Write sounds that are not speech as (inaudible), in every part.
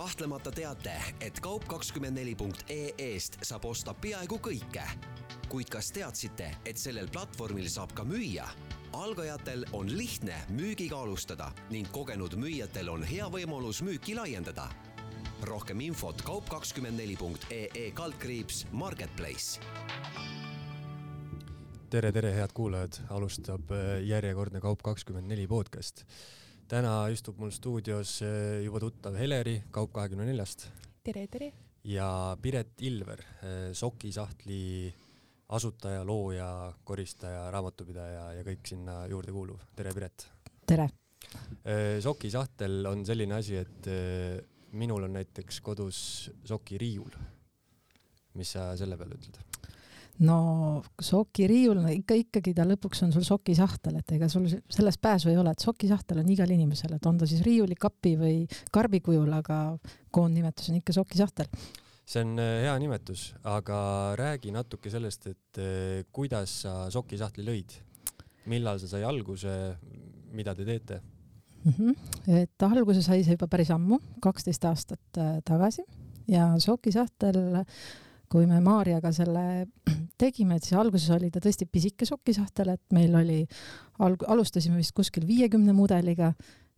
kahtlemata teate, et kaup24.ee-st saab osta peaaegu kõike. kuid kas teadsite, et sellel platvormil saab ka müüa? algajatel on lihtne müügiga alustada ning kogenud müüjatel on hea võimalus müüki laiendada. rohkem infot kaup24.ee kaldkriips Marketplace tere, tere, head kuulajad, alustab äh, järjekordne Kaup kakskümmend neli podcast. Täna istub mul stuudios äh, juba tuttav Heleri Kaup kahekümne neljast. tere, tere. ja Piret Ilver, äh, sokisahtli asutaja, looja, koristaja, raamatupidaja ja kõik sinna juurde kuuluv. tere, Piret. tere. sokisahtel on selline asi, et minul on näiteks kodus sokiriiul. mis sa selle peale ütled? No sokiriiul, no ikka, ikkagi ta lõpuks on sul sokisahtel, et ega sul sellest pääsu ei ole, et sokisahtel on igal inimesel, et on ta siis riiulikapi või karbi kujul, aga koondnimetus on ikka sokisahtel. see on äh, hea nimetus, aga räägi natuke sellest, et äh, kuidas sa sokisahtli lõid? millal see sai alguse, mida te teete? Mm -hmm. et alguse sai see juba päris ammu, kaksteist aastat äh, tagasi ja sokisahtel kui me Maarjaga selle tegime, et siis alguses oli ta tõesti pisike sokisahtel, et meil oli, alg-, alustasime vist kuskil viiekümne mudeliga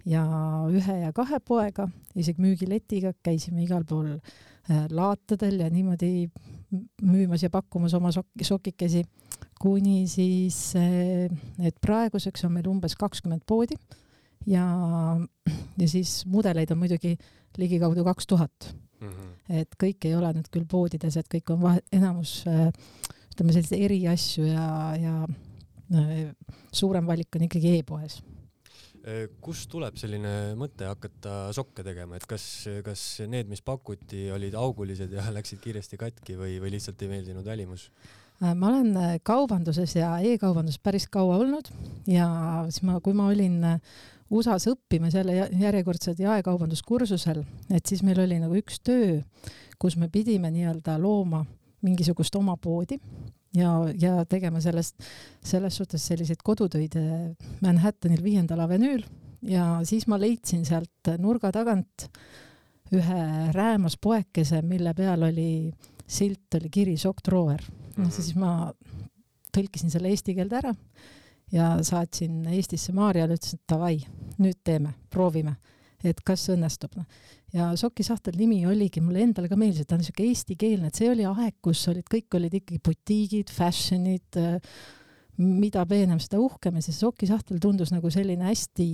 ja ühe ja kahe poega, isegi müügiletiga, käisime igal pool äh, laatadel ja niimoodi müümas ja pakkumas oma sok-, sokikesi, kuni siis, äh, et praeguseks on meil umbes kakskümmend poodi ja, ja siis mudeleid on muidugi ligikaudu kaks tuhat mm. -hmm. et kõik ei ole nüüd küll poodides, et kõik on vahe, enamus äh, ütleme selliseid eriasju ja, ja äh, suurem valik on ikkagi e-poes äh, kust tuleb selline mõte hakata sokke tegema, et kas, kas need, mis pakuti, olid augulised ja (laughs) läksid kiiresti katki või, või lihtsalt ei meeldinud välimus? ma olen kaubanduses ja e-kaubanduses päris kaua olnud ja siis ma, kui ma olin USA-s õppimas jälle järjekordsed jaekaubanduskursusel, et siis meil oli nagu üks töö, kus me pidime nii-öelda looma mingisugust oma poodi ja, ja tegema sellest, selles suhtes selliseid kodutöid Manhattanil viiendal avenüül ja siis ma leidsin sealt nurga tagant ühe räämas poekese, mille peal oli silt, oli kiri Sokk Trooer. noh, mhm. siis ma tõlkisin selle eesti keelde ära ja saatsin Eestisse Maarjale, ütlesin, et davai, nüüd teeme, proovime, et kas õnnestub, noh. ja sokisahtel nimi oligi, mulle endale ka meeldis, et ta on niisugune eestikeelne, et see oli aeg, kus olid, kõik olid ikkagi butiigid, fashion'id, mida peenem, seda uhkem ja see sokisahtel tundus nagu selline hästi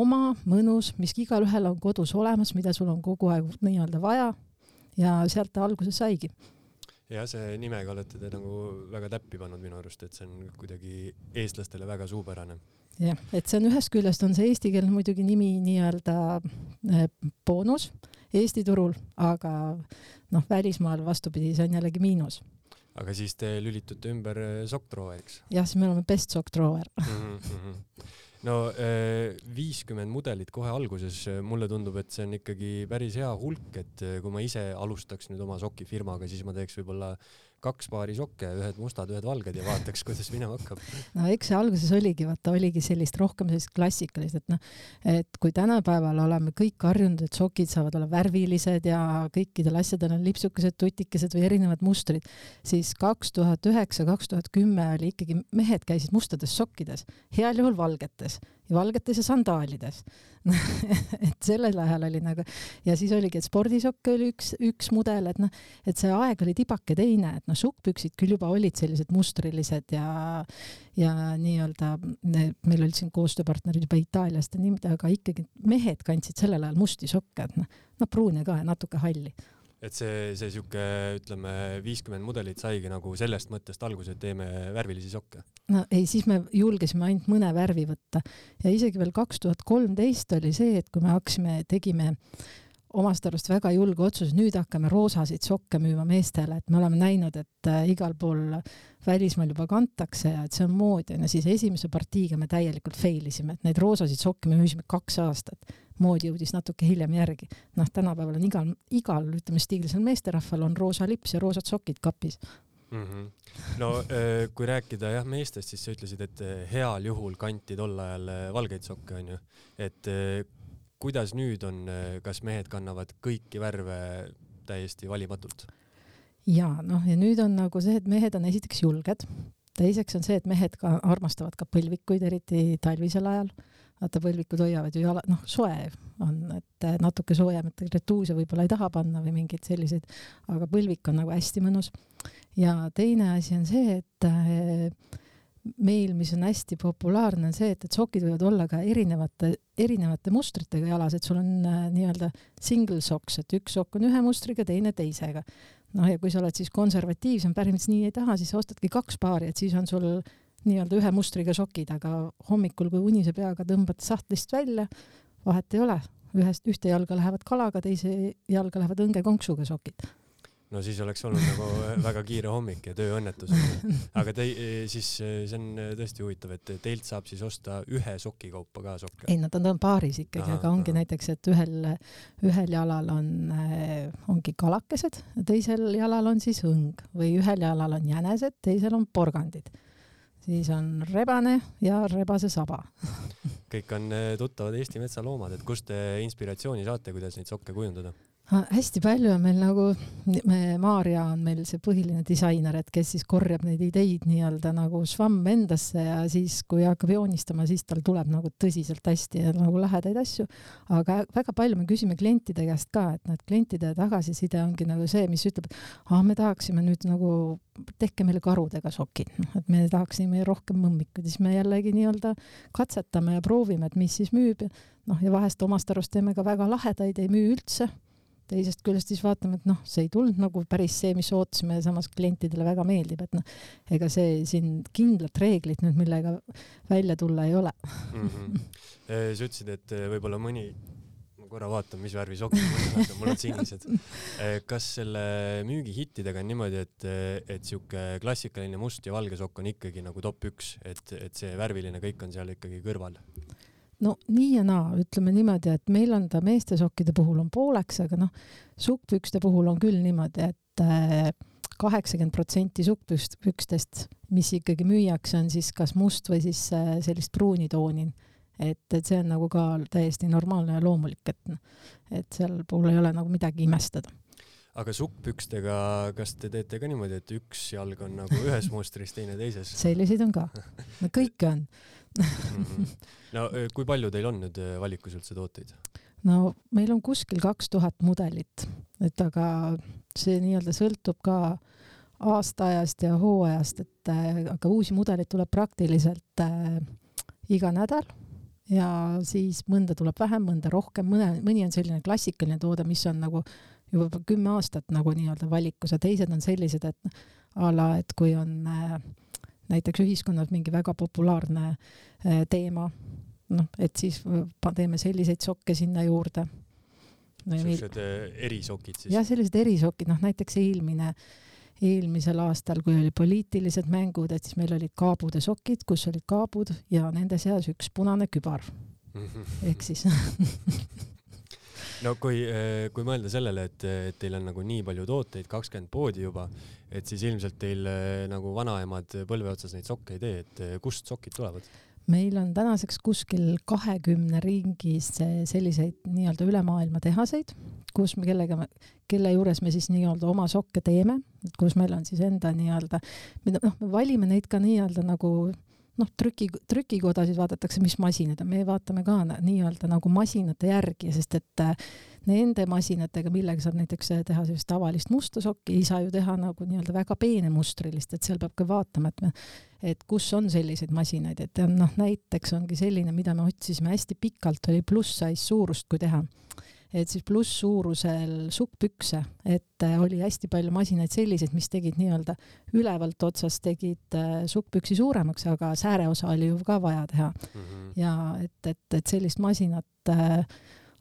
oma, mõnus, mis igalühel on kodus olemas, mida sul on kogu aeg nii-öelda vaja ja sealt ta alguse saigi jah, see nimega olete te nagu väga täppi pannud minu arust, et see on kuidagi eestlastele väga suupärane. Jah, et see on ühest küljest on see eestikeelne muidugi nimi nii-öelda eh, boonus Eesti turul, aga noh, välismaal vastupidi, see on jällegi miinus aga siis te lülitute ümber eh, sokktrooveriks? jah, siis me oleme best sokktroover mm. -hmm no äh, viiskümmend mudelit kohe alguses, äh, mulle tundub, et see on ikkagi päris hea hulk, et äh, kui ma ise alustaks nüüd oma sokifirmaga, siis ma teeks võib-olla kaks paari sokke, ühed mustad, ühed valged ja vaataks, kuidas minema hakkab. no eks see alguses oligi, vaata, oligi sellist rohkem sellist klassikalist, et noh, et kui tänapäeval oleme kõik harjunud, et sokid saavad olla värvilised ja kõikidel asjadel on lipsukesed, tutikesed või erinevad mustrid, siis kaks tuhat üheksa, kaks tuhat kümme oli ikkagi, mehed käisid mustades sokkides, heal juhul valgetes valgetes ja sandaalides. (laughs) Et sellel ajal oli nagu ja siis oligi, et spordisokk oli üks, üks mudel, et noh, et see aeg oli tibake teine, et noh, sukkpüksid küll juba olid sellised mustrilised ja ja nii-öelda meil olid siin koostööpartnerid juba Itaaliast ja niimoodi, aga ikkagi mehed kandsid sellel ajal musti sokke, et noh, noh pruune ka ja natuke halli et see, see sihuke, ütleme, viiskümmend mudelit saigi nagu sellest mõttest alguse, et teeme värvilisi sokke? no ei, siis me julgesime ainult mõne värvi võtta ja isegi veel kaks tuhat kolmteist oli see, et kui me hakkasime, tegime omast arust väga julge otsus, nüüd hakkame roosasid sokke müüma meestele, et me oleme näinud, et äh, igal pool välismaal juba kantakse ja et see on mood, on ju, siis esimese partiiga me täielikult fail isime, et neid roosasid sokke me müüsime kaks aastat. Mood jõudis natuke hiljem järgi. noh, tänapäeval on igal, igal, ütleme, stiilsel meesterahval on roosa lips ja roosad sokid kapis mm. -hmm. no äh, kui rääkida jah meestest, siis sa ütlesid, et äh, heal juhul kanti tol ajal valgeid sokke, onju. et kuidas nüüd on, kas mehed kannavad kõiki värve täiesti valimatult? ja noh, ja nüüd on nagu see, et mehed on esiteks julged, teiseks on see, et mehed ka armastavad ka põlvikuid, eriti talvisel ajal. Vaata, põlvikud hoiavad ju jala, noh, soe on, et natuke soojemat retuuse võib-olla ei taha panna või mingeid selliseid, aga põlvik on nagu hästi mõnus. ja teine asi on see, et äh, meil, mis on hästi populaarne, on see, et, et sokid võivad olla ka erinevate, erinevate mustritega jalas, et sul on äh, nii-öelda single socks, et üks sokk on ühe mustriga, teine teisega noh, ja kui sa oled siis konservatiivsem, päris nii ei taha, siis ostadki kaks paari, et siis on sul nii-öelda ühe mustriga sokid, aga hommikul, kui unise peaga tõmbad sahtlist välja, vahet ei ole, ühest, ühte jalga lähevad kalaga, teise jalga lähevad õngekonksuga sokid no siis oleks olnud nagu väga kiire hommik ja tööõnnetus. aga te, siis see on tõesti huvitav, et teilt saab siis osta ühe soki kaupa ka sokke? ei, nad on, on paaris ikkagi, aga ongi aha. näiteks, et ühel, ühel jalal on, ongi kalakesed, teisel jalal on siis õng või ühel jalal on jänesed, teisel on porgandid. Siis on rebane ja rebase saba (laughs) kõik on tuttavad Eesti metsaloomad, et kust te inspiratsiooni saate, kuidas neid sokke kujundada? Hästi palju on meil nagu, me, Maarja on meil see põhiline disainer, et kes siis korjab neid ideid nii-öelda nagu švamm endasse ja siis, kui hakkab joonistama, siis tal tuleb nagu tõsiselt hästi ja nagu lahedaid asju. aga väga palju me küsime klientide käest ka, et need klientide tagasiside ongi nagu see, mis ütleb, et ah, me tahaksime nüüd nagu, tehke meile karudega sokid, noh, et me tahaksime rohkem mõmmikuid, siis me jällegi nii-öelda katsetame ja proovime, et mis siis müüb. Ja noh, ja vahest omast arust teeme ka väga lahedaid, ei müü üldse teisest küljest siis vaatame, et noh, see ei tulnud nagu päris see, mis ootasime ja samas klientidele väga meeldib, et noh, ega see siin kindlat reeglit nüüd, millega välja tulla ei ole (laughs) mm. -hmm. sa ütlesid, et võib-olla mõni, ma korra vaatan, mis värvi sokid mul on, mul on sinised. Kas selle müügihittidega on niimoodi, et, et sihuke klassikaline must ja valge sokk on ikkagi nagu top üks, et, et see värviline kõik on seal ikkagi kõrval? No nii ja naa, ütleme niimoodi, et meil on ta meeste sokkide puhul on pooleks, aga noh, sukkpükste puhul on küll niimoodi, et äh, kaheksakümmend protsenti sukkpükstest, mis ikkagi müüakse, on siis kas must või siis äh, sellist pruuni tooni. et, et see on nagu ka täiesti normaalne ja loomulik, et, et seal puhul ei ole nagu midagi imestada aga sukkpükstega, kas te teete ka niimoodi, et üks jalg on nagu ühes mustris, teine teises? selliseid on ka, no kõike on. No kui palju teil on nüüd valikus üldse tooteid? no meil on kuskil kaks tuhat mudelit, et aga see nii-öelda sõltub ka aastaajast ja hooajast, et äh, aga uusi mudeleid tuleb praktiliselt äh, iga nädal. Ja siis mõnda tuleb vähem, mõnda rohkem, mõne, mõni on selline klassikaline toode, mis on nagu juba kümme aastat nagu nii-öelda valikus ja teised on sellised, et a la, et kui on äh, näiteks ühiskonnas mingi väga populaarne äh, teema, noh, et siis teeme selliseid sokke sinna juurde. sellised äh, erisokid siis? jah, sellised erisokid, noh näiteks eelmine, eelmisel aastal, kui oli poliitilised mängud, et siis meil olid kaabude sokid, kus olid kaabud ja nende seas üks punane kübar. (laughs) ehk siis (laughs) no kui, eh, kui mõelda sellele, et, et teil on nagu nii palju tooteid, kakskümmend poodi juba, et siis ilmselt teil eh, nagu vanaemad põlve otsas neid sokke ei tee, et eh, kust sokid tulevad? meil on tänaseks kuskil kahekümne ringis selliseid nii-öelda üle maailma tehaseid, kus me kellega, kelle juures me siis nii-öelda oma sokke teeme, kus meil on siis enda nii-öelda, noh, me valime neid ka nii-öelda nagu noh, trüki, trükikodasid vaadatakse, mis masinad on, me vaatame ka nii-öelda nagu masinate järgi, sest et äh, nende masinatega, millega saab näiteks äh, teha sellist tavalist musta sokki, ei saa ju teha nagu nii-öelda väga peenemustrilist, et seal peab ka vaatama, et me, et kus on selliseid masinaid, et noh, näiteks ongi selline, mida me otsisime hästi pikalt, oli pluss-size suurust, kui teha et siis plusssuurusel sukkpükse, et äh, oli hästi palju masinaid selliseid, mis tegid nii-öelda ülevalt otsast tegid äh, sukkpüksi suuremaks, aga sääreosa oli ju ka vaja teha mm. -hmm. ja et, et, et sellist masinat äh,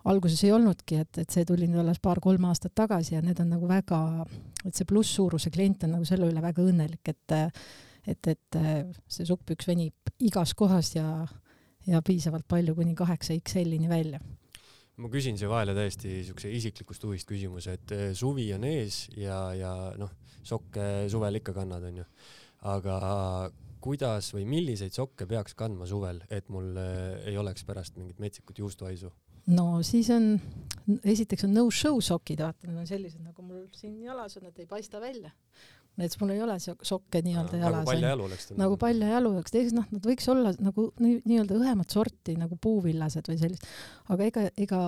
alguses ei olnudki, et, et see tuli nüüd alles paar-kolm aastat tagasi ja need on nagu väga, et see plusssuuruse klient on nagu selle üle väga õnnelik, et et, et see sukkpüks venib igas kohas ja, ja piisavalt palju kuni kaheksa XL-ini välja ma küsin siia vahele täiesti siukse isiklikust huvist küsimuse, et eh, suvi on ees ja, ja noh, sokke suvel ikka kannad, onju. aga kuidas või milliseid sokke peaks kandma suvel, et mul eh, ei oleks pärast mingit metsikut juustuhaisu? no siis on, esiteks on no-show sokid, vaata, need on sellised nagu mul siin jalas on, et ei paista välja. Et mul ei ole sokke nii-öelda jalas. nagu paljajalu oleks ta. nagu paljajalu oleks, teiseks noh, nad võiks olla nagu nii-öelda õhemat sorti nagu puuvillased või sellist, aga ega, ega,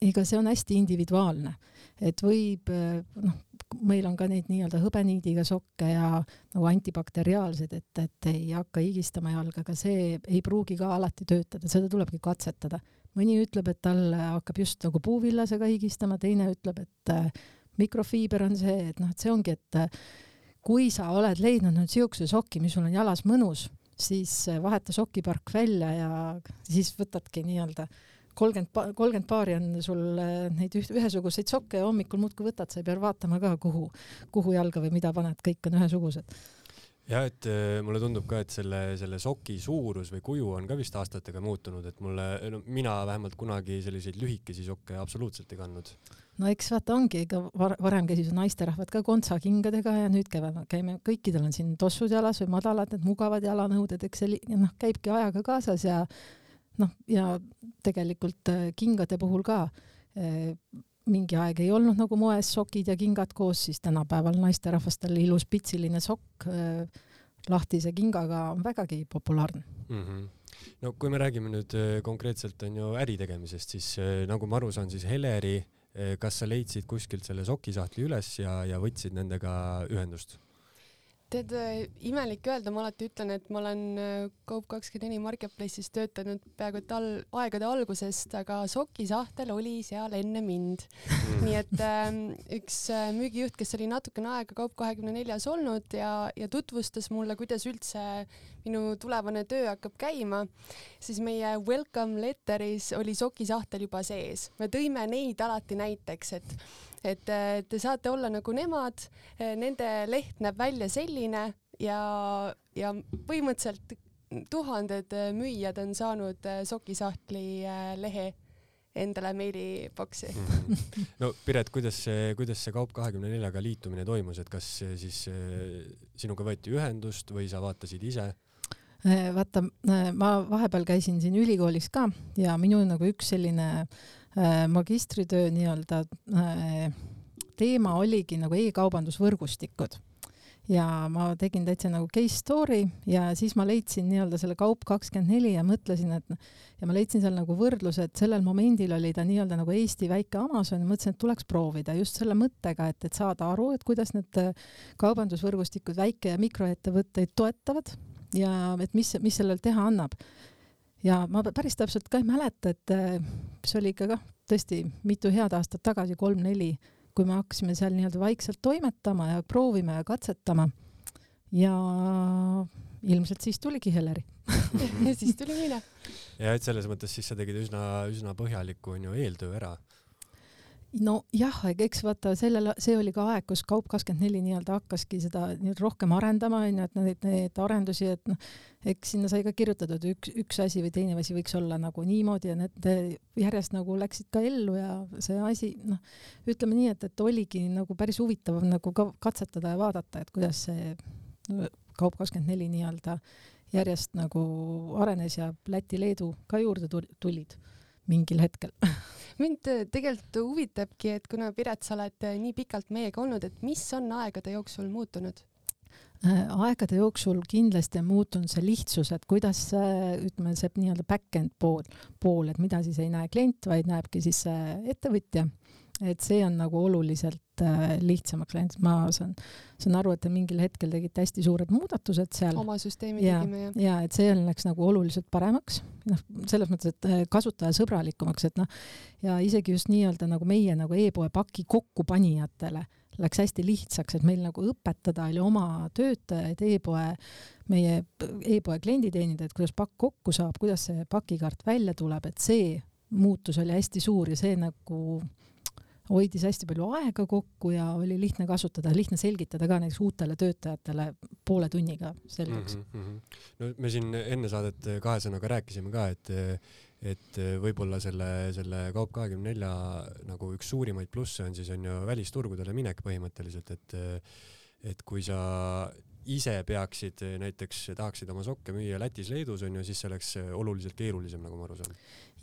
ega see on hästi individuaalne, et võib noh, meil on ka neid nii-öelda hõbeniidiga sokke ja nagu antibakteriaalsed, et, et ei hakka higistama jalga, aga see ei pruugi ka alati töötada, seda tulebki katsetada. Mõni ütleb, et tal hakkab just nagu puuvillasega higistama, teine ütleb, et äh, mikrofiiber on see, et noh, et see ongi, et äh, kui sa oled leidnud nüüd siukse soki, mis sul on jalas mõnus, siis äh, vaheta sokipark välja ja siis võtadki nii-öelda kolmkümmend, kolmkümmend paari on sul neid üht, ühesuguseid sokke ja hommikul muudkui võtad, sa ei pea vaatama ka, kuhu, kuhu jalga või mida paned, kõik on ühesugused ja et äh, mulle tundub ka, et selle, selle soki suurus või kuju on ka vist aastatega muutunud, et mulle, no mina vähemalt kunagi selliseid lühikesi sokke absoluutselt ei kandnud. no eks vaata ongi, ega varem käisid naisterahvad ka kontsakingadega ja nüüd käime, käime, kõikidel on siin tossud jalas või madalad, need mugavad jalanõuded, eks see noh, käibki ajaga kaasas ja noh, ja tegelikult äh, kingade puhul ka äh, mingi aeg ei olnud nagu moes sokid ja kingad koos, siis tänapäeval naisterahvastel ilus pitsiline sokk äh, lahtise kingaga on vägagi populaarne mm. -hmm no kui me räägime nüüd äh, konkreetselt on ju äri tegemisest, siis äh, nagu ma aru saan, siis Heleri, kas sa leidsid kuskilt selle sokisahtli üles ja, ja võtsid nendega ühendust? Tead, äh, imelik öelda, ma alati ütlen, et ma olen äh, Coop24 Marketplace'is töötanud peaaegu et all, aegade algusest, aga sokisahtel oli seal enne mind. Mm.. nii et äh, üks müügijuht, kes oli natukene aega Coop24-s olnud ja, ja tutvustas mulle, kuidas üldse minu tulevane töö hakkab käima, siis meie welcome letter'is oli sokisahtel juba sees. me tõime neid alati näiteks, et et te saate olla nagu nemad, nende leht näeb välja selline ja, ja põhimõtteliselt tuhanded müüjad on saanud sokisahtli äh, lehe endale meiliboksi mm. no Piret, kuidas see, kuidas see Kaup24-ga liitumine toimus, et kas siis äh, sinuga võeti ühendust või sa vaatasid ise? Äh, vaata, ma vahepeal käisin siin ülikoolis ka ja minu nagu üks selline äh, Äh, magistritöö nii-öelda äh, teema oligi nagu e-kaubandusvõrgustikud. Ja ma tegin täitsa nagu case story ja siis ma leidsin nii-öelda selle Kaup kakskümmend neli ja mõtlesin, et ja ma leidsin seal nagu võrdluse, et sellel momendil oli ta nii-öelda nagu Eesti väike Amazon, mõtlesin, et tuleks proovida just selle mõttega, et, et saada aru, et kuidas need äh, kaubandusvõrgustikud väike- ja mikroettevõtteid toetavad ja et mis, mis sellel teha annab ja ma päris täpselt ka ei mäleta, et äh, see oli ikka kah tõesti mitu head aastat tagasi, kolm-neli, kui me hakkasime seal nii-öelda vaikselt toimetama ja proovima ja katsetama. ja ilmselt siis tuligi Heleri (laughs) ja siis tuli mina. ja et selles mõttes siis sa tegid üsna, üsna põhjaliku onju eeltöö ära nojah, eks vaata sellel, see oli ka aeg, kus Kaup24 nii-öelda hakkaski seda nii-öelda rohkem arendama, onju, et neid, neid arendusi, et noh, eks sinna sai ka kirjutatud üks, üks asi või teine asi võiks olla nagu niimoodi ja need järjest nagu läksid ka ellu ja see asi, noh, ütleme nii, et, et oligi nagu päris huvitav nagu ka katsetada ja vaadata, et kuidas see Kaup24 nii-öelda järjest nagu arenes ja Läti-Leedu ka juurde tulid mingil hetkel (laughs) mind äh, tegelikult huvitabki, et kuna Piret, sa oled äh, nii pikalt meiega olnud, et mis on aegade jooksul muutunud? Äh, aegade jooksul kindlasti on muutunud see lihtsus, et kuidas ütleme, see nii-öelda back-end pool, pool, et mida siis ei näe klient, vaid näebki siis ettevõtja et see on nagu oluliselt äh, lihtsamaks läinud, ma saan, saan aru, et te mingil hetkel tegite hästi suured muudatused seal. oma süsteemi ja, tegime jah. ja et see läks nagu oluliselt paremaks, noh, selles mõttes, et äh, kasutajasõbralikumaks, et noh, ja isegi just nii-öelda nagu meie nagu e-poe paki kokkupanijatele läks hästi lihtsaks, et meil nagu õpetada oli oma töötajaid e-poe, meie e-poe klienditeenindajaid, kuidas pakk kokku saab, kuidas see pakikaart välja tuleb, et see muutus oli hästi suur ja see nagu hoidis hästi palju aega kokku ja oli lihtne kasutada, lihtne selgitada ka näiteks uutele töötajatele poole tunniga selgeks mm. -hmm. no me siin enne saadet kahe sõnaga rääkisime ka, et et võib-olla selle, selle Kaup24 nagu üks suurimaid plusse on siis on ju välisturgudele minek põhimõtteliselt, et et kui sa ise peaksid näiteks, tahaksid oma sokke müüa Lätis-Leedus onju, siis see oleks oluliselt keerulisem, nagu ma aru saan.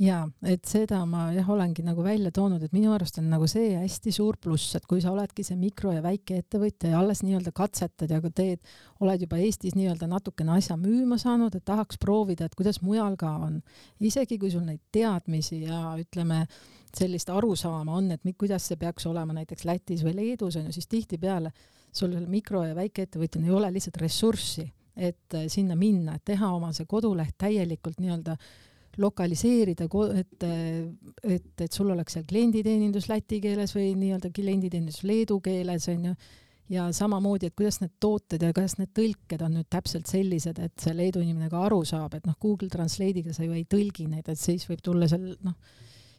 ja, et seda ma jah, olengi nagu välja toonud, et minu arust on nagu see hästi suur pluss, et kui sa oledki see mikro ja väikeettevõtja ja alles nii-öelda katsetad ja teed, oled juba Eestis nii-öelda natukene asja müüma saanud, et tahaks proovida, et kuidas mujal ka on. isegi kui sul neid teadmisi ja ütleme, sellist arusaama on, et kuidas see peaks olema näiteks Lätis või Leedus on ju, siis tihtipeale sul mikro- ja väikeettevõtjana ei ole lihtsalt ressurssi, et äh, sinna minna, et teha oma see koduleht täielikult nii-öelda lokaliseerida, et, äh, et, et sul oleks seal klienditeenindus läti keeles või nii-öelda klienditeenindus leedu keeles onju ja samamoodi, et kuidas need tooted ja kuidas need tõlked on nüüd täpselt sellised, et see Leedu inimene ka aru saab, et noh, Google Translate'iga sa ju ei tõlgi neid, et siis võib tulla seal noh,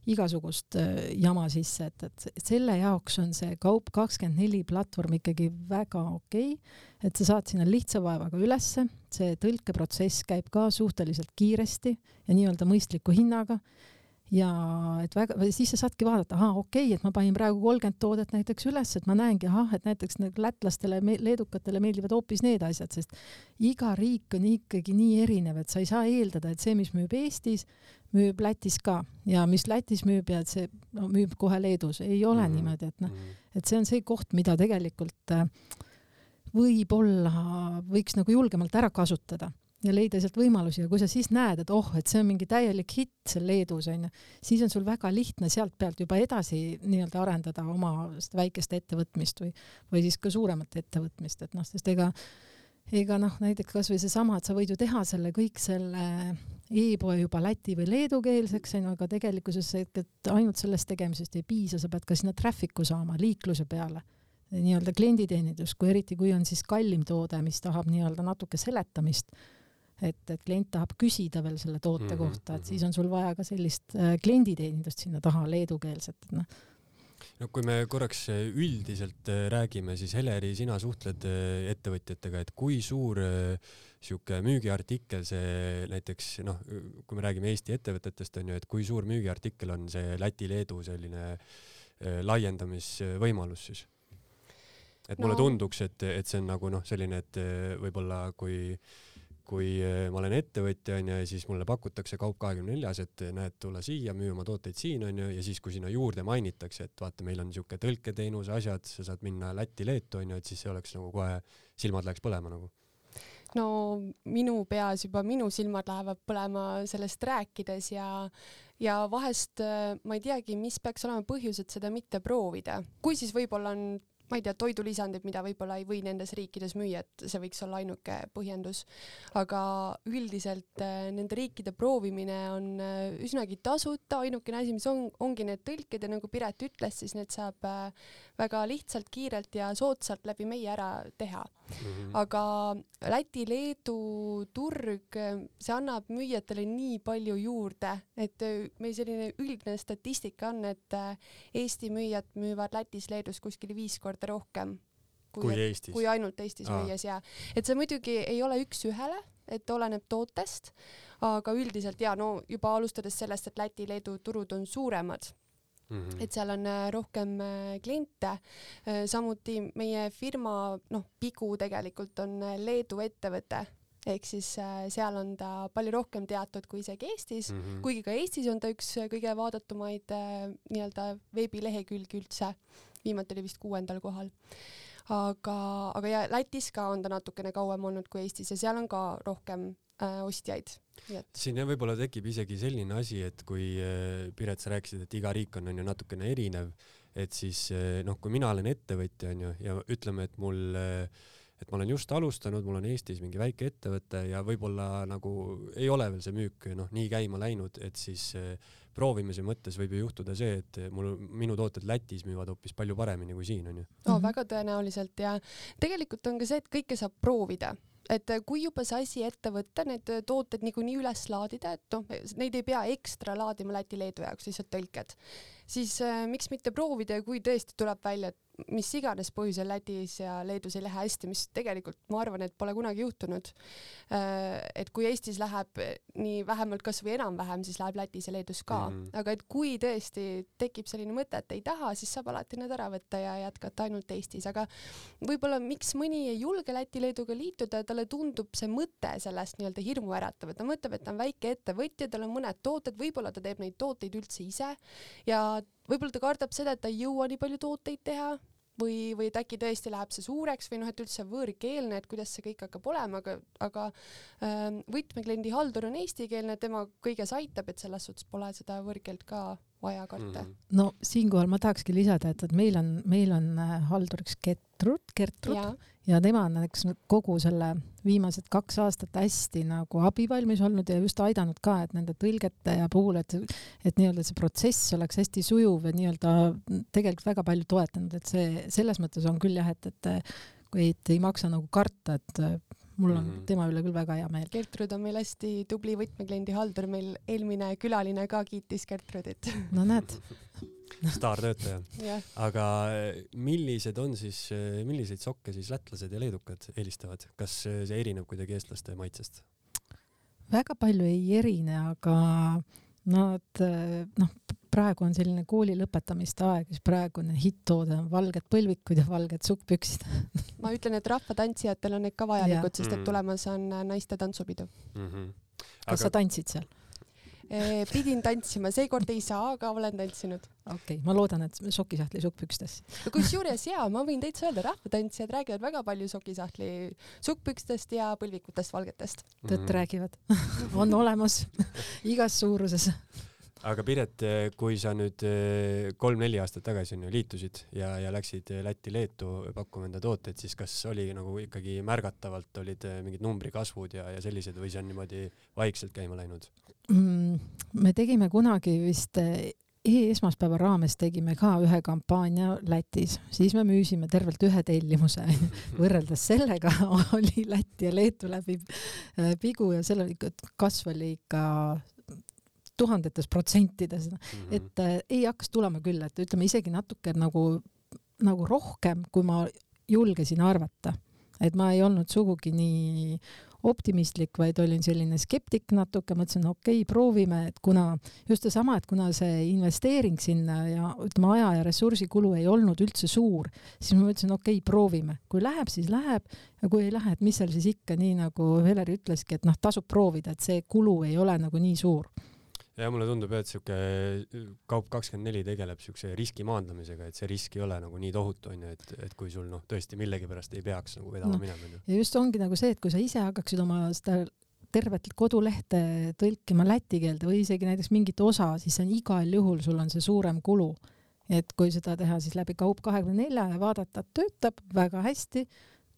igasugust äh, jama sisse, et, et selle jaoks on see Kaup kakskümmend neli platvorm ikkagi väga okei okay,, et sa saad sinna lihtsa vaevaga ülesse, see tõlkeprotsess käib ka suhteliselt kiiresti ja nii-öelda mõistliku hinnaga ja et väga, siis sa saadki vaadata, ahaa, okei okay,, et ma panin praegu kolmkümmend toodet näiteks üles, et ma näengi, ahah, et näiteks lätlastele, leedukatele meeldivad hoopis need asjad, sest iga riik on ikkagi nii erinev, et sa ei saa eeldada, et see, mis müüb Eestis, müüb Lätis ka. Ja mis Lätis müüb ja see no, müüb kohe Leedus, ei ole mm niimoodi, et noh, mhm. et see on see koht, mida tegelikult äh, võib-olla võiks nagu julgemalt ära kasutada ja leida sealt võimalusi. Ja kui sa siis näed, et oh, et see on mingi täielik hitt seal Leedus onju, siis on sul väga lihtne sealt pealt juba edasi nii-öelda arendada oma väikest ettevõtmist või, või siis ka suuremat ettevõtmist, et noh, sest ega ega noh, näiteks kasvõi seesama, et sa võid ju teha selle kõik selle e-poe juba läti või leedukeelseks onju, aga tegelikkuses et ainult sellest tegemisest ei piisa, sa pead ka sinna traffic'u saama liikluse peale nii-öelda klienditeenindus, kui eriti, kui on siis kallim toode, mis tahab nii-öelda natuke seletamist et, et klient tahab küsida veel selle toote mm -hmm, kohta, et siis mhm. on sul vaja ka sellist äh, klienditeenindust sinna taha, leedukeelset, et noh no kui me korraks äh, üldiselt äh, räägime, siis Heleri, sina suhtled ettevõtjatega, et kui suur sihuke müügiartikkel see näiteks noh, kui me räägime Eesti ettevõtetest on ju, et kui suur müügiartikkel on see Läti-Leedu selline laiendamisvõimalus siis? et mulle no. tunduks, et, et see on nagu noh, selline, et võib-olla kui äh, kui äh, ma olen ettevõtja onju ja siis mulle pakutakse Kaup kahekümne neljas, et näed, tule siia, müü oma tooteid siin onju ja siis, kui sinna juurde mainitakse, et vaata, meil on siuke tõlketeenuse asjad, sa saad minna Lätti-Leetu onju, et siis see oleks nagu kohe, silmad läheks põlema nagu no minu peas juba minu silmad lähevad põlema sellest rääkides ja ja vahest äh, ma ei teagi, mis peaks olema põhjus, et seda mitte proovida. kui siis võib-olla on ma ei tea, toidulisandid, mida võib-olla ei või nendes riikides müüa, et see võiks olla ainuke põhjendus. aga üldiselt äh, nende riikide proovimine on äh, üsnagi tasuta, ainukene asi, mis on, ongi need tõlked ja nagu Piret ütles, siis need saab äh, väga lihtsalt, kiirelt ja soodsalt läbi meie ära teha mm. -hmm. aga Läti-Leedu turg, see annab müüjatele nii palju juurde, et meil selline üldine statistika on, et Eesti müüjad müüvad Lätis-Leedus kuskil viis korda rohkem kui, kui Eestis, kui ainult Eestis Aa. müües ja et see muidugi ei ole üks-ühele, et oleneb tootest, aga üldiselt ja no juba alustades sellest, et Läti-Leedu turud on suuremad Mm -hmm. et seal on äh, rohkem äh, kliente. Äh, samuti meie firma, noh, Pigu tegelikult on Leedu ettevõte, ehk siis seal on ta palju rohkem teatud kui isegi Eestis mm, -hmm. kuigi ka Eestis on ta üks kõige vaadatumaid nii-öelda veebilehekülgi üldse. viimati oli vist kuuendal kohal. aga, aga ja Lätis ka on ta natukene kauem olnud kui Eestis ja seal on ka rohkem äh, ostjaid siin jah, võib-olla tekib isegi selline asi, et kui äh, Piret, sa rääkisid, et iga riik on, on ju natukene erinev, et siis äh, noh, kui mina olen ettevõtja on ju ja ütleme, et mul äh, et ma olen just alustanud, mul on Eestis mingi väike ettevõte ja võib-olla nagu ei ole veel see müük noh, nii käima läinud, et siis proovimise mõttes võib ju juhtuda see, et mul, minu tooted Lätis müüvad hoopis palju paremini kui siin onju. no väga tõenäoliselt ja tegelikult on ka see, et kõike saab proovida et äh, kui juba see asi ette võtta, need äh, tooted niikuinii üles laadida, et noh, neid ei pea ekstra laadima Läti-Leedu jaoks, lihtsalt tõlked, siis äh, miks mitte proovida ja kui tõesti tuleb välja, et mis iganes põhjusel Lätis ja Leedus ei lähe hästi, mis tegelikult ma arvan, et pole kunagi juhtunud. Äh, et kui Eestis läheb nii vähemalt kasvõi enam-vähem, siis läheb Lätis ja Leedus ka mm, -hmm. aga et kui tõesti tekib selline mõte, et ei taha, siis saab alati need ära võtta ja jätkata ainult Eestis, aga võib-olla miks mõni ei julge Läti-Leeduga liituda, talle tundub see mõte sellest nii-öelda hirmu äratav, et ta mõtleb, et ta on väike ettevõtja, tal on mõned tooted, võib-olla ta teeb neid tooteid üldse ise ja võib-olla ta kardab seda, et ta ei jõua nii palju tooteid teha või, või et äkki tõesti läheb see suureks või noh, et üldse võõrkeelne, et kuidas see kõik hakkab olema, aga, aga äh, võtmekliendi haldur on eestikeelne, tema kõiges aitab, et selles suhtes pole seda võõrkeelt ka vaja karta mm. -hmm. no siinkohal ma tahakski lisada, et, et meil on, meil on äh, halduriks Gertrud, Gertrud ja. Ja tema on näiteks kogu selle viimased kaks aastat hästi nagu abivalmis olnud ja just aidanud ka, et nende tõlgete ja puhul, et, et nii-öelda see protsess oleks hästi sujuv ja nii-öelda tegelikult väga palju toetanud, et see selles mõttes on küll jah, et, et kui et ei maksa nagu karta, et mul on mm -hmm. tema üle küll väga hea meel. Gertrud on meil hästi tubli võtmekliendi haldur, meil eelmine külaline ka kiitis Gertrudit. no näed (laughs) (laughs) staartöötaja aga eh, millised on siis, eh, milliseid sokke siis lätlased ja leedukad eelistavad, kas eh, see erineb kuidagi eestlaste maitsest? väga palju ei erine, aga nad noh, praegu on selline kooli lõpetamiste aeg, siis praegune hitt-toode on valged põlvikud ja valged sukkpüksid (laughs) ma ütlen, et rahvatantsijatel on need ka vajalikud, sest et tulemas on naiste tantsupidu mm. -hmm. kas aga... sa tantsid seal? Pidin tantsima, seekord ei saa, aga olen tantsinud. okei okay,, ma loodan, et sokisahtli sukkpükstes. kusjuures jaa, ma võin täitsa öelda, rahvatantsijad räägivad väga palju sokisahtli sukkpükstest ja põlvikutest valgetest. tõtt mm. räägivad (laughs) on olemas (laughs) igas suuruses aga Piret, kui sa nüüd eh, kolm-neli aastat tagasi on ju liitusid ja, ja läksid Lätti-Leetu pakkuma enda tooteid, siis kas oli nagu ikkagi märgatavalt olid eh, mingid numbrikasvud ja, ja sellised või see on niimoodi vaikselt käima läinud mm,? me tegime kunagi vist eh, e-esmaspäeva raames tegime ka ühe kampaania Lätis, siis me müüsime tervelt ühe tellimuse (laughs) võrreldes sellega (laughs) oli Läti ja Leetu läbi pigu ja selle kasv oli ikka tuhandetes protsentides mm, -hmm. et äh, ei hakkas tulema küll, et ütleme isegi natuke nagu, nagu rohkem, kui ma julgesin arvata. et ma ei olnud sugugi nii optimistlik, vaid olin selline skeptik natuke, mõtlesin, okei okay,, proovime, et kuna just seesama, et kuna see investeering sinna ja ütleme, aja ja ressursikulu ei olnud üldse suur, siis ma mõtlesin, okei okay,, proovime, kui läheb, siis läheb ja kui ei lähe, et mis seal siis ikka, nii nagu Heleri ütleski, et noh, tasub proovida, et see kulu ei ole nagu nii suur ja mulle tundub jah, et siuke äh, Kaup kakskümmend neli tegeleb siukse riski maandamisega, et see risk ei ole nagu nii tohutu onju, et, et kui sul noh, tõesti millegipärast ei peaks nagu vedama no, minema onju. ja just ongi nagu see, et kui sa ise hakkaksid oma seda tervet kodulehte tõlkima läti keelde või isegi näiteks mingit osa, siis on igal juhul sul on see suurem kulu. et kui seda teha siis läbi Kaup kahekümne nelja ja vaadata, et töötab väga hästi,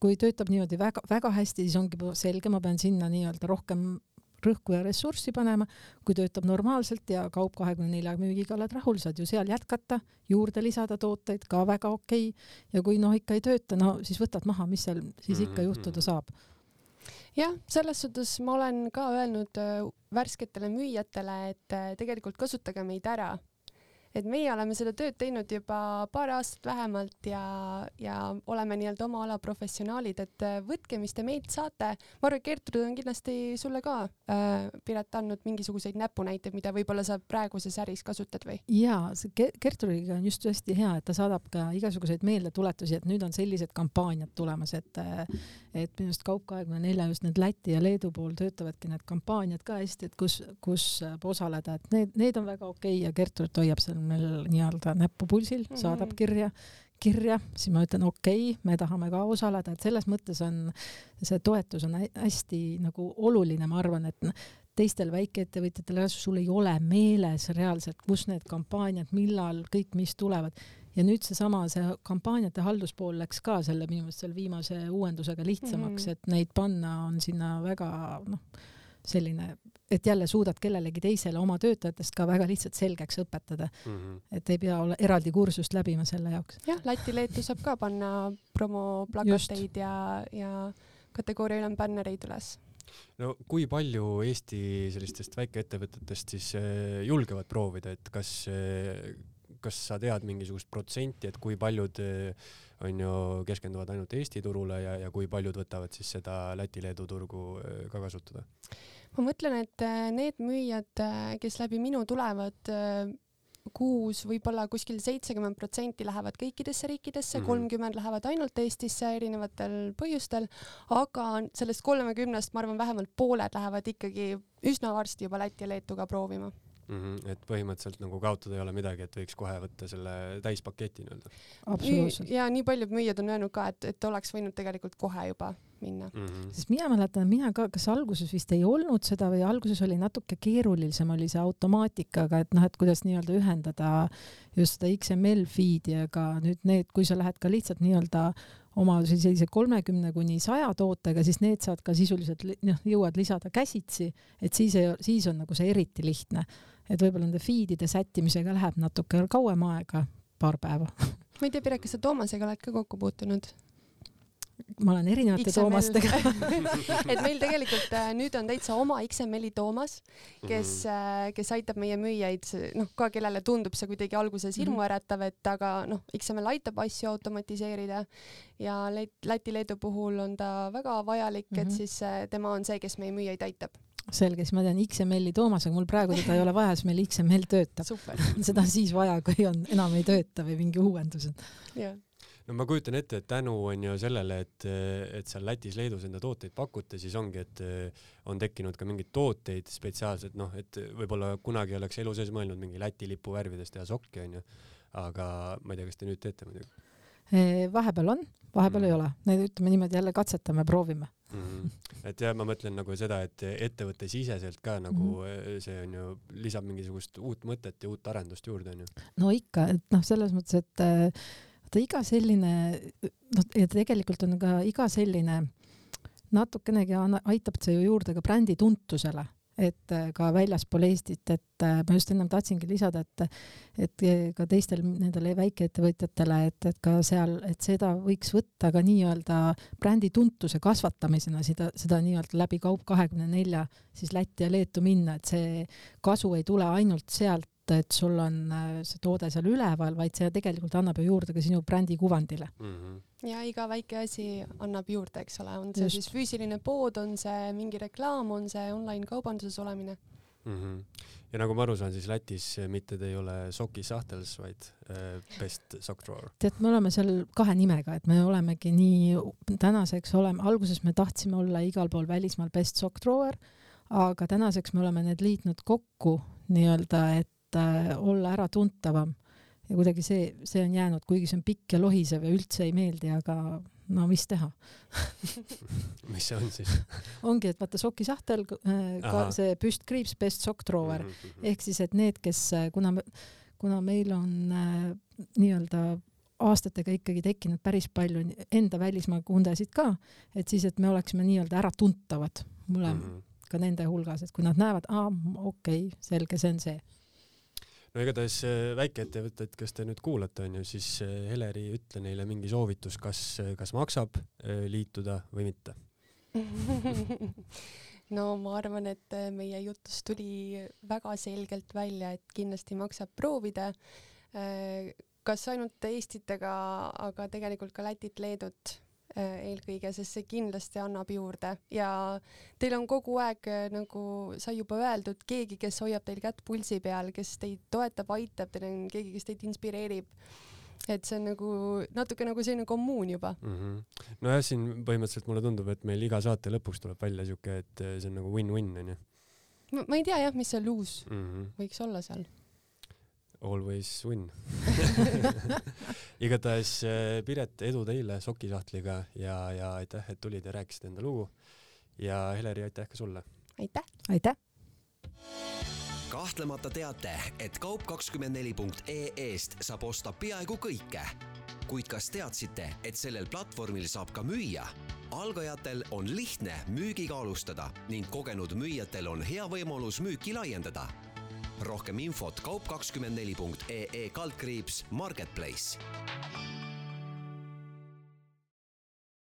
kui töötab niimoodi väga-väga hästi, siis ongi selge, ma pean sinna nii-öelda rohkem rõhku ja ressurssi panema, kui töötab normaalselt ja kaup kahekümne nelja müügiga oled rahul, saad ju seal jätkata, juurde lisada tooteid ka väga okei. Okay. ja kui noh, ikka ei tööta, no siis võtad maha, mis seal siis ikka juhtuda saab. Jah, selles suhtes ma olen ka öelnud äh, värsketele müüjatele, et äh, tegelikult kasutage meid ära et meie oleme seda tööd teinud juba paar aastat vähemalt ja, ja oleme nii-öelda oma ala professionaalid, et äh, võtke, mis te meilt saate. ma arvan, et Gertrud on kindlasti sulle ka äh,, Piret, andnud mingisuguseid näpunäiteid, mida võib-olla sa praeguses äris kasutad või? jaa, see Gertrudiga on just hästi hea, et ta saadab ka igasuguseid meeldetuletusi, et nüüd on sellised kampaaniad tulemas, et äh, et minu arust Kaup kahekümne nelja just need Läti ja Leedu pool töötavadki need kampaaniad ka hästi, et kus, kus osaleda, et need, need on väga okei okay ja Gertrud hoiab seal on meil nii-öelda näppu pulsil mm, -hmm. saadab kirja, kirja, siis ma ütlen okei okay,, me tahame ka osaleda, et selles mõttes on see toetus on hästi nagu oluline, ma arvan, et teistel väikeettevõtjatel, sul ei ole meeles reaalselt, kus need kampaaniad, millal kõik, mis tulevad ja nüüd seesama, see kampaaniate halduspool läks ka selle minu meelest selle viimase uuendusega lihtsamaks mm, -hmm. et neid panna on sinna väga noh, selline et jälle suudad kellelegi teisele oma töötajatest ka väga lihtsalt selgeks õpetada mm. -hmm. et ei pea ole eraldi kursust läbima selle jaoks. jah, Läti-Leetu saab ka panna promoplakateid ja, ja kategooria ülembännereid üles no kui palju Eesti sellistest väikeettevõtetest siis äh, julgevad proovida, et kas äh, kas sa tead mingisugust protsenti, et kui paljud on ju, keskenduvad ainult Eesti turule ja, ja kui paljud võtavad siis seda Läti-Leedu turgu ka kasutada? ma mõtlen, et need müüjad, kes läbi minu tulevad, kuus võib-olla kuskil seitsekümmend protsenti lähevad kõikidesse riikidesse mm, kolmkümmend -hmm. lähevad ainult Eestisse erinevatel põhjustel, aga sellest kolmekümnest ma arvan, vähemalt pooled lähevad ikkagi üsna varsti juba Läti ja Leetu ka proovima mm. -hmm. et põhimõtteliselt nagu kaotada ei ole midagi, et võiks kohe võtta selle täispaketi nii-öelda. absoluutselt. ja nii paljud müüjad on öelnud ka, et, et oleks võinud tegelikult kohe juba minna mm. -hmm. sest mina mäletan, mina ka, kas alguses vist ei olnud seda või alguses oli natuke keerulisem oli see automaatikaga, et noh, et kuidas nii-öelda ühendada just seda XML feed'i, aga nüüd need, kui sa lähed ka lihtsalt nii-öelda oma sellise kolmekümne kuni saja tootega, siis need saad ka sisuliselt noh, jõuad lisada käsitsi, et siis ei, siis on nagu see eriti lihtne et võib-olla nende feed'ide sättimisega läheb natuke kauem aega, paar päeva. (laughs) ma ei tea, Piret, kas sa Toomasega oled ka kokku puutunud? ma olen erinevate XML. Toomastega (laughs) et meil tegelikult äh, nüüd on täitsa oma XML-i Toomas, kes mm, -hmm. kes aitab meie müüjaid, noh, ka kellele tundub see kuidagi alguses mhm. hirmuäratav, et aga noh, XML aitab asju automatiseerida ja Läti-Leedu puhul on ta väga vajalik mm, -hmm. et mhm. siis äh, tema on see, kes meie müüjaid aitab selge, siis ma tean XML-i Toomas, aga mul praegu teda ei ole vaja, sest meil XML töötab. (laughs) seda on siis vaja, kui on, enam ei tööta või mingi uuendused. no ma kujutan ette, et tänu on ju sellele, et, et seal Lätis-Leedus enda tooteid pakute, siis ongi, et on tekkinud ka mingeid tooteid spetsiaalselt, noh, et võib-olla kunagi oleks elu sees mõelnud mingi Läti lipu värvides teha sokki, onju. aga ma ei tea, kas te nüüd teete muidugi? Vahepeal on, vahepeal mm. ei ole, need ütleme niimoodi jälle katsetame, proovime mm. -hmm. et jah, ma mõtlen nagu seda, et ettevõttesiseselt ka nagu mm -hmm. see on ju, lisab mingisugust uut mõtet ja uut arendust juurde onju. no ikka, et noh, selles mõttes, et äh, vaata iga selline, noh, ja tegelikult on ka iga selline natukenegi aitab see ju juurde ka brändi tuntusele et äh, ka väljaspool Eestit, et äh, ma just ennem tahtsingi lisada, et et ka teistel nendele väikeettevõtjatele, et, et ka seal, et seda võiks võtta ka nii-öelda brändi tuntuse kasvatamisena, seda, seda nii-öelda läbi Kaup kahekümne nelja siis Lätti ja Leetu minna, et see kasu ei tule ainult sealt, et sul on äh, see toode seal üleval, vaid see tegelikult annab ju juurde ka sinu brändi kuvandile mm. -hmm ja iga väike asi annab juurde, eks ole, on see Just. siis füüsiline pood, on see mingi reklaam, on see online kaubanduses olemine mm. -hmm. ja nagu ma aru saan, siis Lätis mitte te ei ole Soki sahtels, vaid äh, Best Sock Drawer. tead, me oleme seal kahe nimega, et me olemegi nii, tänaseks oleme, alguses me tahtsime olla igal pool välismaal Best Sock Drawer, aga tänaseks me oleme need liitnud kokku nii-öelda, et äh, olla äratuntavam ja kuidagi see, see on jäänud, kuigi see on pikk ja lohisev ja üldse ei meeldi, aga no mis teha? (laughs) Mis see on siis? (laughs) Ongi, et vaata sokisahtel äh, ka see püstkriips best sock drawer mm -hmm. ehk siis, et need, kes, äh, kuna, kuna meil on äh, nii-öelda aastatega ikkagi tekkinud päris palju enda välismaa kundesid ka, et siis, et me oleksime nii-öelda äratuntavad mõlemad mm -hmm. ka nende hulgas, et kui nad näevad, aa, okei okay,, selge, see on see no igatahes äh, väikeettevõtted, kes te nüüd kuulate, on ju, siis äh, Heleri, ütle neile mingi soovitus, kas, äh, kas maksab liituda või mitte (laughs) no ma arvan, et meie jutust tuli väga selgelt välja, et kindlasti maksab proovida. kas ainult Eestit, aga, tegelikult ka Lätit, Leedut eelkõige, sest see kindlasti annab juurde ja teil on kogu aeg, äh, nagu sai juba öeldud, keegi, kes hoiab teil kätt pulsi peal, kes teid toetab, aitab, teil on keegi, kes teid inspireerib. et see on nagu natuke nagu selline kommuun juba mm. -hmm. nojah, siin põhimõtteliselt mulle tundub, et meil iga saate lõpuks tuleb välja siuke, et äh, see on nagu win-win onju. ma ei tea jah, mis see lose mm -hmm. võiks olla seal Always win (laughs) igatahes äh, Piret, edu teile sokisahtliga ja, ja aitäh, et tulid ja rääkisid enda lugu. ja Heleri, aitäh ka sulle. aitäh. aitäh. kahtlemata teate, et kaup24.ee-st saab osta peaaegu kõike. kuid kas teadsite, et sellel platvormil saab ka müüa? algajatel on lihtne müügiga alustada ning kogenud müüjatel on hea võimalus müüki laiendada rohkem infot kaup24.ee kaldkriips Marketplace